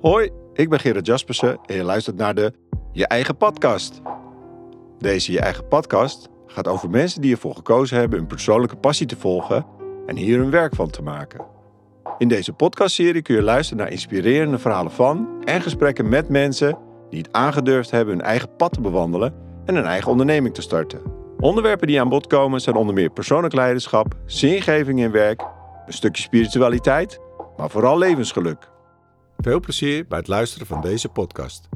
Hoi, ik ben Gerard Jaspersen en je luistert naar de Je Eigen Podcast. Deze Je Eigen Podcast gaat over mensen die ervoor gekozen hebben hun persoonlijke passie te volgen en hier hun werk van te maken. In deze podcastserie kun je luisteren naar inspirerende verhalen van en gesprekken met mensen die het aangedurfd hebben hun eigen pad te bewandelen en een eigen onderneming te starten. Onderwerpen die aan bod komen zijn onder meer persoonlijk leiderschap, zingeving in werk, een stukje spiritualiteit, maar vooral levensgeluk. Veel plezier bij het luisteren van deze podcast.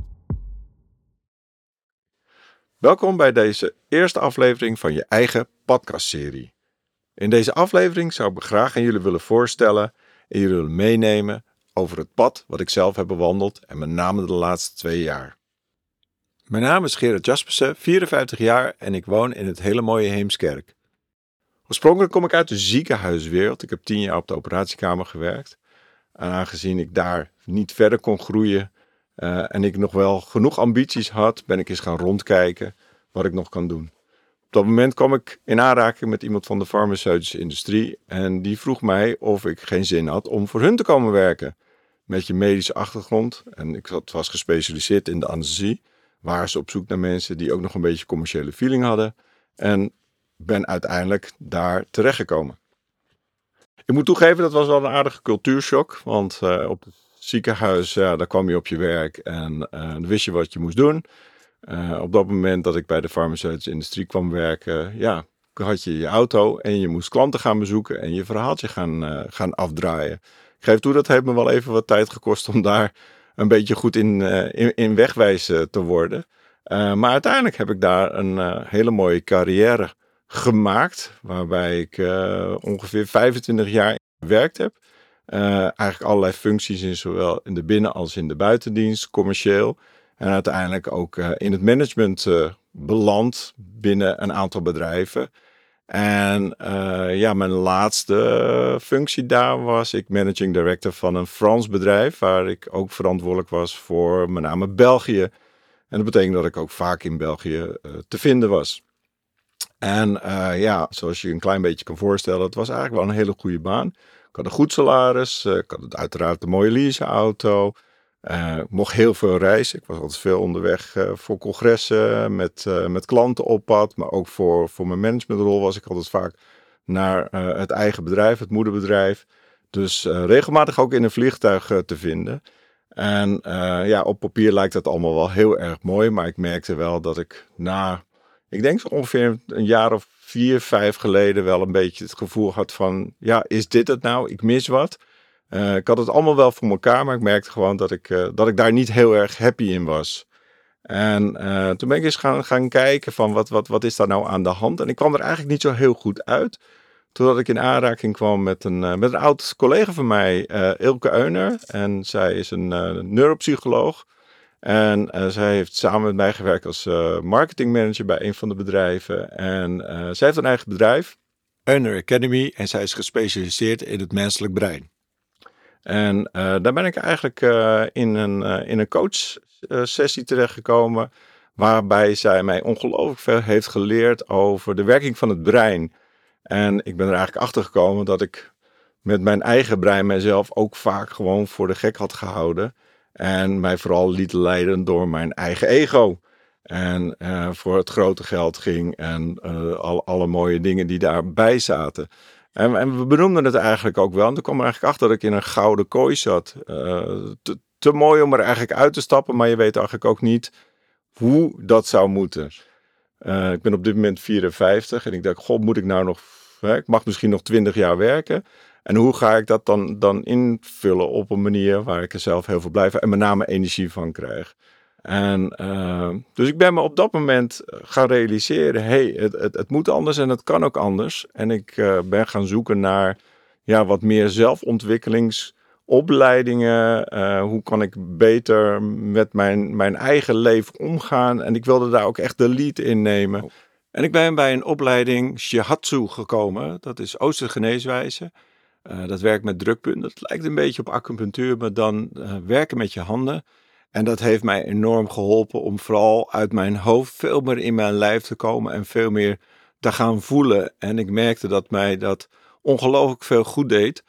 Welkom bij deze eerste aflevering van je eigen podcastserie. In deze aflevering zou ik graag aan jullie willen voorstellen en jullie willen meenemen over het pad wat ik zelf heb bewandeld en met name de laatste twee jaar. Mijn naam is Gerard Jaspersen, 54 jaar en ik woon in het hele mooie Heemskerk. Oorspronkelijk kom ik uit de ziekenhuiswereld. Ik heb 10 jaar op de operatiekamer gewerkt. En aangezien ik daar niet verder kon groeien uh, en ik nog wel genoeg ambities had, ben ik eens gaan rondkijken wat ik nog kan doen. Op dat moment kwam ik in aanraking met iemand van de farmaceutische industrie en die vroeg mij of ik geen zin had om voor hun te komen werken. Met je medische achtergrond en ik was gespecialiseerd in de anesthesie, waren ze op zoek naar mensen die ook nog een beetje commerciële feeling hadden en ben uiteindelijk daar terechtgekomen. Ik moet toegeven, dat was wel een aardige cultuurshock. Want uh, op het ziekenhuis, ja, daar kwam je op je werk en uh, dan wist je wat je moest doen. Uh, op dat moment dat ik bij de farmaceutische industrie kwam werken, ja, had je je auto en je moest klanten gaan bezoeken en je verhaaltje gaan, gaan afdraaien. Ik geef toe, dat heeft me wel even wat tijd gekost om daar een beetje goed in, in, in wegwijzen te worden. maar uiteindelijk heb ik daar een hele mooie carrière gemaakt, waarbij ik uh, ongeveer 25 jaar gewerkt heb. Uh, eigenlijk allerlei functies in zowel in de binnen- als in de buitendienst, commercieel. En uiteindelijk ook uh, in het management beland binnen een aantal bedrijven. En ja, mijn laatste functie daar was ik managing director van een Frans bedrijf, waar ik ook verantwoordelijk was voor met name België. En dat betekent dat ik ook vaak in België te vinden was. En uh, ja, zoals je een klein beetje kan voorstellen, het was eigenlijk wel een hele goede baan. Ik had een goed salaris, uh, ik had uiteraard een mooie leaseauto. Uh, ik mocht heel veel reizen. Ik was altijd veel onderweg voor congressen, met, met klanten op pad. Maar ook voor, voor mijn managementrol was ik altijd vaak naar het eigen bedrijf, het moederbedrijf. Dus regelmatig ook in een vliegtuig te vinden. En ja, op papier lijkt dat allemaal wel heel erg mooi. Maar ik merkte wel dat ik na ik denk zo ongeveer een jaar of vier, vijf geleden wel een beetje het gevoel had van, ja, is dit het nou? Ik mis wat. Uh, ik had het allemaal wel voor elkaar, maar ik merkte gewoon dat ik, uh, dat ik daar niet heel erg happy in was. En uh, toen ben ik eens gaan, gaan kijken van wat, wat, wat is daar nou aan de hand? En ik kwam er eigenlijk niet zo heel goed uit. Totdat ik in aanraking kwam met een, met een oud collega van mij, Ilke Euner. En zij is een neuropsycholoog. En uh, zij heeft samen met mij gewerkt als uh, marketingmanager bij een van de bedrijven. En uh, zij heeft een eigen bedrijf, Earner Academy, en zij is gespecialiseerd in het menselijk brein. En daar ben ik eigenlijk in een, in een coachsessie terechtgekomen, waarbij zij mij ongelooflijk veel heeft geleerd over de werking van het brein. En ik ben er eigenlijk achter gekomen dat ik met mijn eigen brein mijzelf ook vaak gewoon voor de gek had gehouden. En mij vooral liet leiden door mijn eigen ego. En uh, voor het grote geld ging en uh, al, alle mooie dingen die daarbij zaten. En, en, we benoemden het eigenlijk ook wel. En toen kwam er eigenlijk achter dat ik in een gouden kooi zat. Te, te, mooi om er eigenlijk uit te stappen, maar je weet eigenlijk ook niet hoe dat zou moeten. ik ben op dit moment 54 en ik dacht, god, moet ik nou nog... Ik mag misschien nog 20 jaar werken. En hoe ga ik dat dan, dan invullen op een manier waar ik er zelf heel veel blij van en met name energie van krijg. En uh, dus ik ben me op dat moment eh, gaan realiseren, hey, het, het, het moet anders en het kan ook anders. En ik uh, ben gaan zoeken naar ja, wat meer zelfontwikkelingsopleidingen. Hoe kan ik beter met mijn, mijn eigen leven omgaan? En ik wilde daar ook echt de lead in nemen. En ik ben bij een opleiding Shihatsu gekomen. Dat is Oosterse geneeswijze. Uh, dat werkt met drukpunten. Dat lijkt een beetje op acupunctuur, maar dan uh, werken met je handen. En dat heeft mij enorm geholpen om vooral uit mijn hoofd veel meer in mijn lijf te komen en veel meer te gaan voelen. En ik merkte dat mij dat ongelooflijk veel goed deed.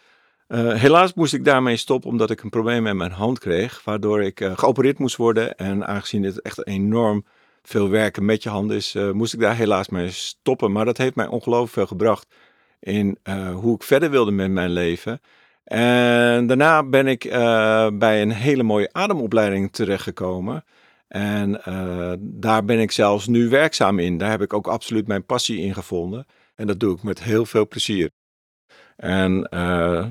Uh, helaas moest ik daarmee stoppen omdat ik een probleem met mijn hand kreeg, waardoor ik geopereerd moest worden. En aangezien dit echt enorm veel werken met je hand is, uh, moest ik daar helaas mee stoppen. Maar dat heeft mij ongelooflijk veel gebracht in hoe ik verder wilde met mijn leven. En daarna ben ik bij een hele mooie ademopleiding terechtgekomen. En daar ben ik zelfs nu werkzaam in. Daar heb ik ook absoluut mijn passie in gevonden. En dat doe ik met heel veel plezier. En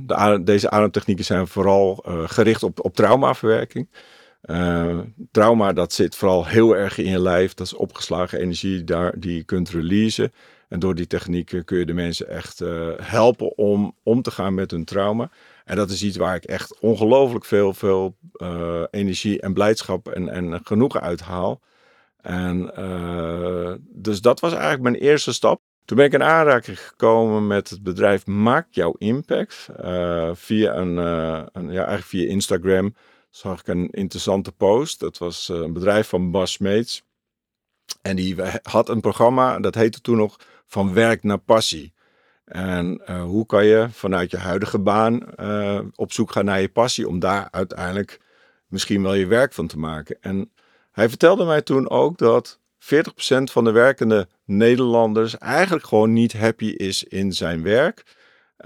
de, deze ademtechnieken zijn vooral gericht op, op traumaverwerking. Uh, trauma, dat zit vooral heel erg in je lijf. Dat is opgeslagen energie daar, die je kunt releasen. En door die technieken kun je de mensen echt helpen om om te gaan met hun trauma. En dat is iets waar ik echt ongelooflijk veel, veel energie en blijdschap en, en genoegen uit haal. En dus dat was eigenlijk mijn eerste stap. Toen ben ik in aanraking gekomen met het bedrijf Maak Jouw Impact. Via, een, een, ja, eigenlijk via Instagram zag ik een interessante post. Dat was uh, een bedrijf van Bas Smeets. En die had een programma, dat heette toen nog Van Werk naar Passie. En hoe kan je vanuit je huidige baan op zoek gaan naar je passie om daar uiteindelijk misschien wel je werk van te maken. En hij vertelde mij toen ook dat 40% van de werkende Nederlanders eigenlijk gewoon niet happy is in zijn werk.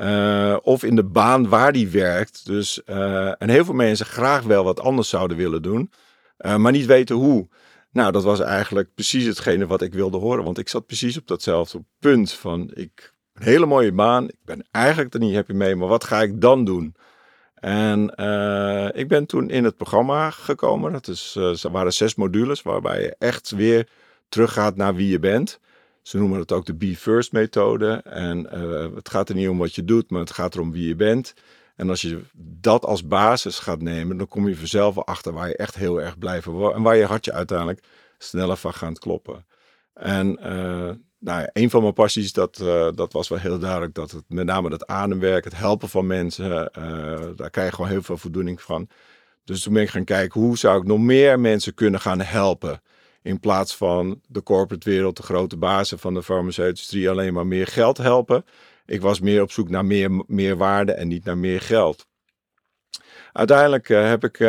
Uh, of in de baan waar hij werkt. Dus, uh, en heel veel mensen graag wel wat anders zouden willen doen, uh, maar niet weten hoe. Nou, dat was eigenlijk precies hetgene wat ik wilde horen. Want ik zat precies op datzelfde punt van, ik een hele mooie baan, ik ben eigenlijk er niet happy mee, maar wat ga ik dan doen? En ik ben toen in het programma gekomen. Dat is, waren zes modules waarbij je echt weer teruggaat naar wie je bent. Ze noemen het ook de Be First methode. En uh, het gaat er niet om wat je doet, maar het gaat erom wie je bent. En als je dat als basis gaat nemen, dan kom je vanzelf achter waar je echt heel erg blij van wordt. En waar je hartje uiteindelijk sneller van gaat kloppen. En uh, nou ja, een van mijn passies, dat, uh, dat was wel heel duidelijk, dat het met name het ademwerk, het helpen van mensen, daar krijg je gewoon heel veel voldoening van. Dus toen ben ik gaan kijken, hoe zou ik nog meer mensen kunnen gaan helpen? In plaats van de corporate wereld, de grote bazen van de farmaceutische industrie alleen maar meer geld helpen. Ik was meer op zoek naar meer, meer waarde en niet naar meer geld. Uiteindelijk uh, heb ik uh,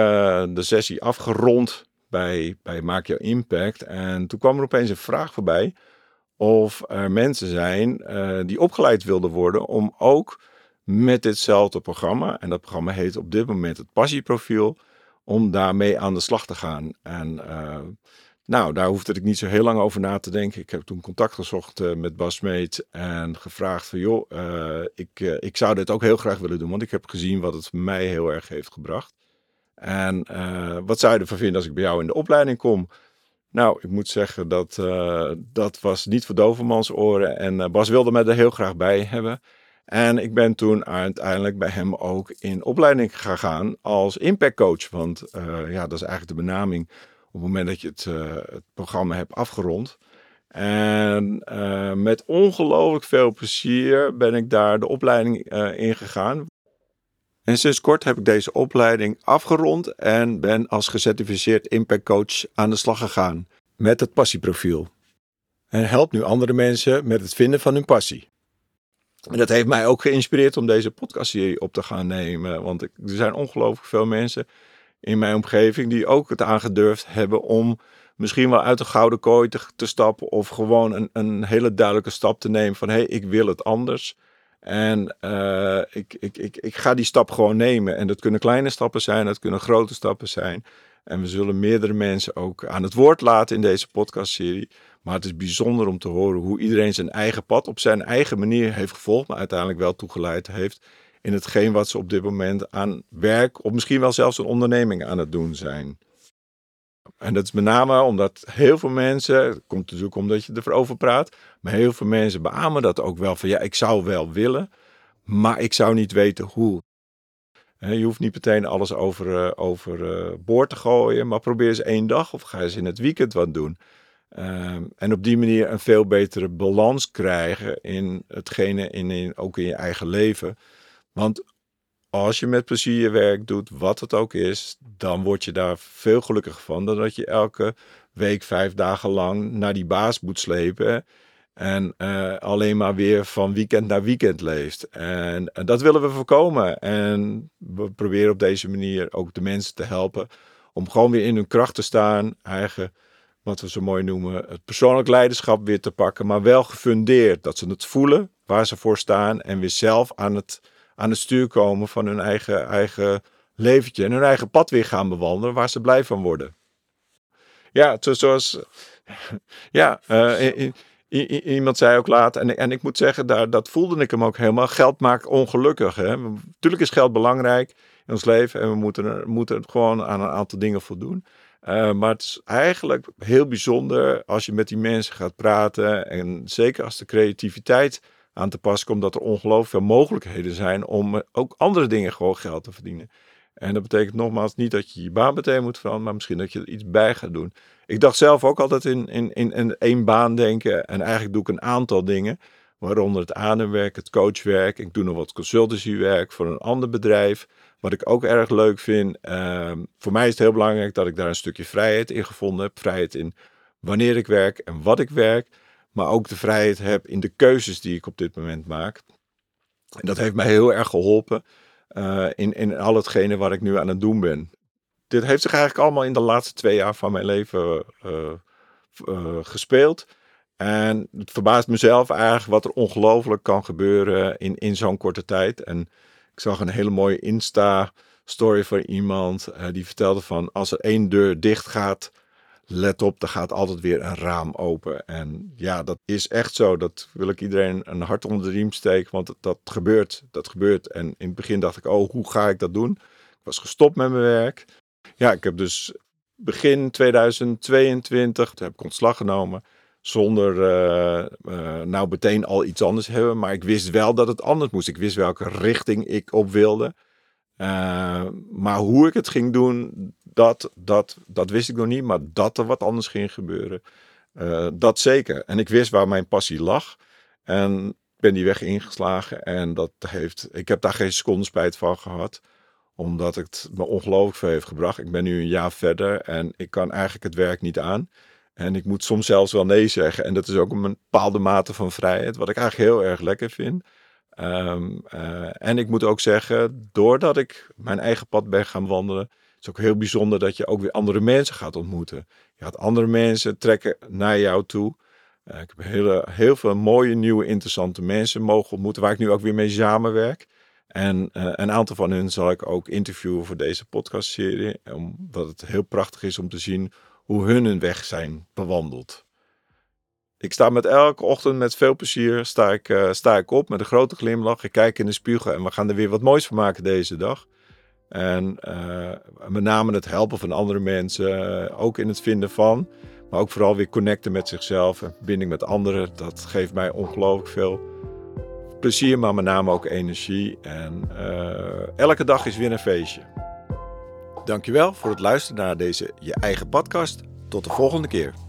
de sessie afgerond bij, bij Maak Jouw Impact. En toen kwam er opeens een vraag voorbij of er mensen zijn uh, die opgeleid wilden worden om ook met ditzelfde programma, en dat programma heet op dit moment het Passieprofiel, om daarmee aan de slag te gaan. En nou, daar hoefde ik niet zo heel lang over na te denken. Ik heb toen contact gezocht uh, met Bas Meet en gevraagd van joh, uh, ik, uh, ik zou dit ook heel graag willen doen, want ik heb gezien wat het mij heel erg heeft gebracht. En wat zou je ervan vinden als ik bij jou in de opleiding kom? Nou, ik moet zeggen dat dat was niet voor dovermans oren en Bas wilde mij er heel graag bij hebben. En ik ben toen uiteindelijk bij hem ook in opleiding gegaan als impact coach, want ja, dat is eigenlijk de benaming het moment dat je het, uh, het programma hebt afgerond. En uh, met ongelooflijk veel plezier ben ik daar de opleiding uh, in gegaan. En sinds kort heb ik deze opleiding afgerond en ben als gecertificeerd impact coach aan de slag gegaan met het passieprofiel. En helpt nu andere mensen met het vinden van hun passie. En dat heeft mij ook geïnspireerd om deze podcastserie op te gaan nemen. Want er zijn ongelooflijk veel mensen in mijn omgeving die ook het aangedurfd hebben om misschien wel uit de gouden kooi te, stappen of gewoon een, een hele duidelijke stap te nemen van hé, hey, ik wil het anders. En uh, ik, ik, ik, ik ga die stap gewoon nemen. En dat kunnen kleine stappen zijn, dat kunnen grote stappen zijn. En we zullen meerdere mensen ook aan het woord laten in deze podcastserie. Maar het is bijzonder om te horen hoe iedereen zijn eigen pad op zijn eigen manier heeft gevolgd, maar uiteindelijk wel toegeleid heeft in hetgeen wat ze op dit moment aan werk, of misschien wel zelfs een onderneming aan het doen zijn. En dat is met name omdat heel veel mensen, het komt natuurlijk omdat je erover praat, maar heel veel mensen beamen dat ook wel van ja, ik zou wel willen, maar ik zou niet weten hoe. Je hoeft niet meteen alles over, uh, over uh, boord te gooien, maar probeer eens één dag of ga eens in het weekend wat doen. Uh, en op die manier een veel betere balans krijgen in hetgene, in, in, ook in je eigen leven. Want als je met plezier je werk doet, wat het ook is, dan word je daar veel gelukkiger van dan dat je elke week vijf dagen lang naar die baas moet slepen. En uh, alleen maar weer van weekend naar weekend leeft. En, en, dat willen we voorkomen. En we proberen op deze manier ook de mensen te helpen om gewoon weer in hun kracht te staan. Eigen, wat we zo mooi noemen, het persoonlijk leiderschap weer te pakken. Maar wel gefundeerd. Dat ze het voelen waar ze voor staan. En weer zelf aan het, aan het stuur komen van hun eigen, eigen leventje. En hun eigen pad weer gaan bewandelen waar ze blij van worden. Ja, zoals. Ja, uh, iemand zei ook laat, en, en ik moet zeggen, daar, dat voelde ik hem ook helemaal. Geld maakt ongelukkig. Hè? Natuurlijk is geld belangrijk in ons leven en we moeten, moeten gewoon aan een aantal dingen voldoen. Uh, maar het is eigenlijk heel bijzonder als je met die mensen gaat praten. En zeker als de creativiteit aan te pas komt, dat er ongelooflijk veel mogelijkheden zijn om ook andere dingen gewoon geld te verdienen. En dat betekent nogmaals niet dat je je baan meteen moet veranderen, maar misschien dat je er iets bij gaat doen. Ik dacht zelf ook altijd in, in, in, in één baan denken. En eigenlijk doe ik een aantal dingen. Waaronder het ademwerk, het coachwerk. Ik doe nog wat consultancywerk voor een ander bedrijf. Wat ik ook erg leuk vind. Ehm, voor mij is het heel belangrijk dat ik daar een stukje vrijheid in gevonden heb. Vrijheid in wanneer ik werk en wat ik werk. Maar ook de vrijheid heb in de keuzes die ik op dit moment maak. En dat heeft mij heel erg geholpen. Uh, in, in al hetgene wat ik nu aan het doen ben dit heeft zich eigenlijk allemaal in de laatste twee jaar van mijn leven uh, uh, gespeeld. En het verbaast mezelf eigenlijk wat er ongelooflijk kan gebeuren in, in zo'n korte tijd. En ik zag een hele mooie Insta-story van iemand die vertelde van als er één deur dicht gaat, let op, er gaat altijd weer een raam open. En ja, dat is echt zo. Dat wil ik iedereen een hart onder de riem steken, want dat, gebeurt. Dat gebeurt. En in het begin dacht ik, oh, hoe ga ik dat doen? Ik was gestopt met mijn werk. Ja, ik heb dus begin 2022 heb ik ontslag genomen. Zonder uh, uh, nou meteen al iets anders hebben. Maar ik wist wel dat het anders moest. Ik wist welke richting ik op wilde. Uh, maar hoe ik het ging doen, dat, dat, dat wist ik nog niet. Maar dat er wat anders ging gebeuren, dat zeker. En ik wist waar mijn passie lag. En ben die weg ingeslagen. En dat heeft, ik heb daar geen seconde spijt van gehad omdat het me ongelooflijk veel heeft gebracht. Ik ben nu een jaar verder en ik kan eigenlijk het werk niet aan. En ik moet soms zelfs wel nee zeggen. En dat is ook een bepaalde mate van vrijheid, wat ik eigenlijk heel erg lekker vind. Um, uh, en ik moet ook zeggen, doordat ik mijn eigen pad ben gaan wandelen, is het ook heel bijzonder dat je ook weer andere mensen gaat ontmoeten. Je gaat andere mensen trekken naar jou toe. Uh, ik heb hele, heel veel mooie, nieuwe, interessante mensen mogen ontmoeten, waar ik nu ook weer mee samenwerk. En uh, een aantal van hen zal ik ook interviewen voor deze podcastserie. Omdat het heel prachtig is om te zien hoe hun hun weg zijn bewandeld. Ik sta met elke ochtend met veel plezier sta ik, uh, sta ik op met een grote glimlach. Ik kijk in de spiegel en we gaan er weer wat moois van maken deze dag. En uh, met name het helpen van andere mensen, ook in het vinden van, maar ook vooral weer connecten met zichzelf en verbinding met anderen. Dat geeft mij ongelooflijk veel plezier, maar met name ook energie. En uh, elke dag is weer een feestje. Dankjewel voor het luisteren naar deze Je Eigen Podcast. Tot de volgende keer.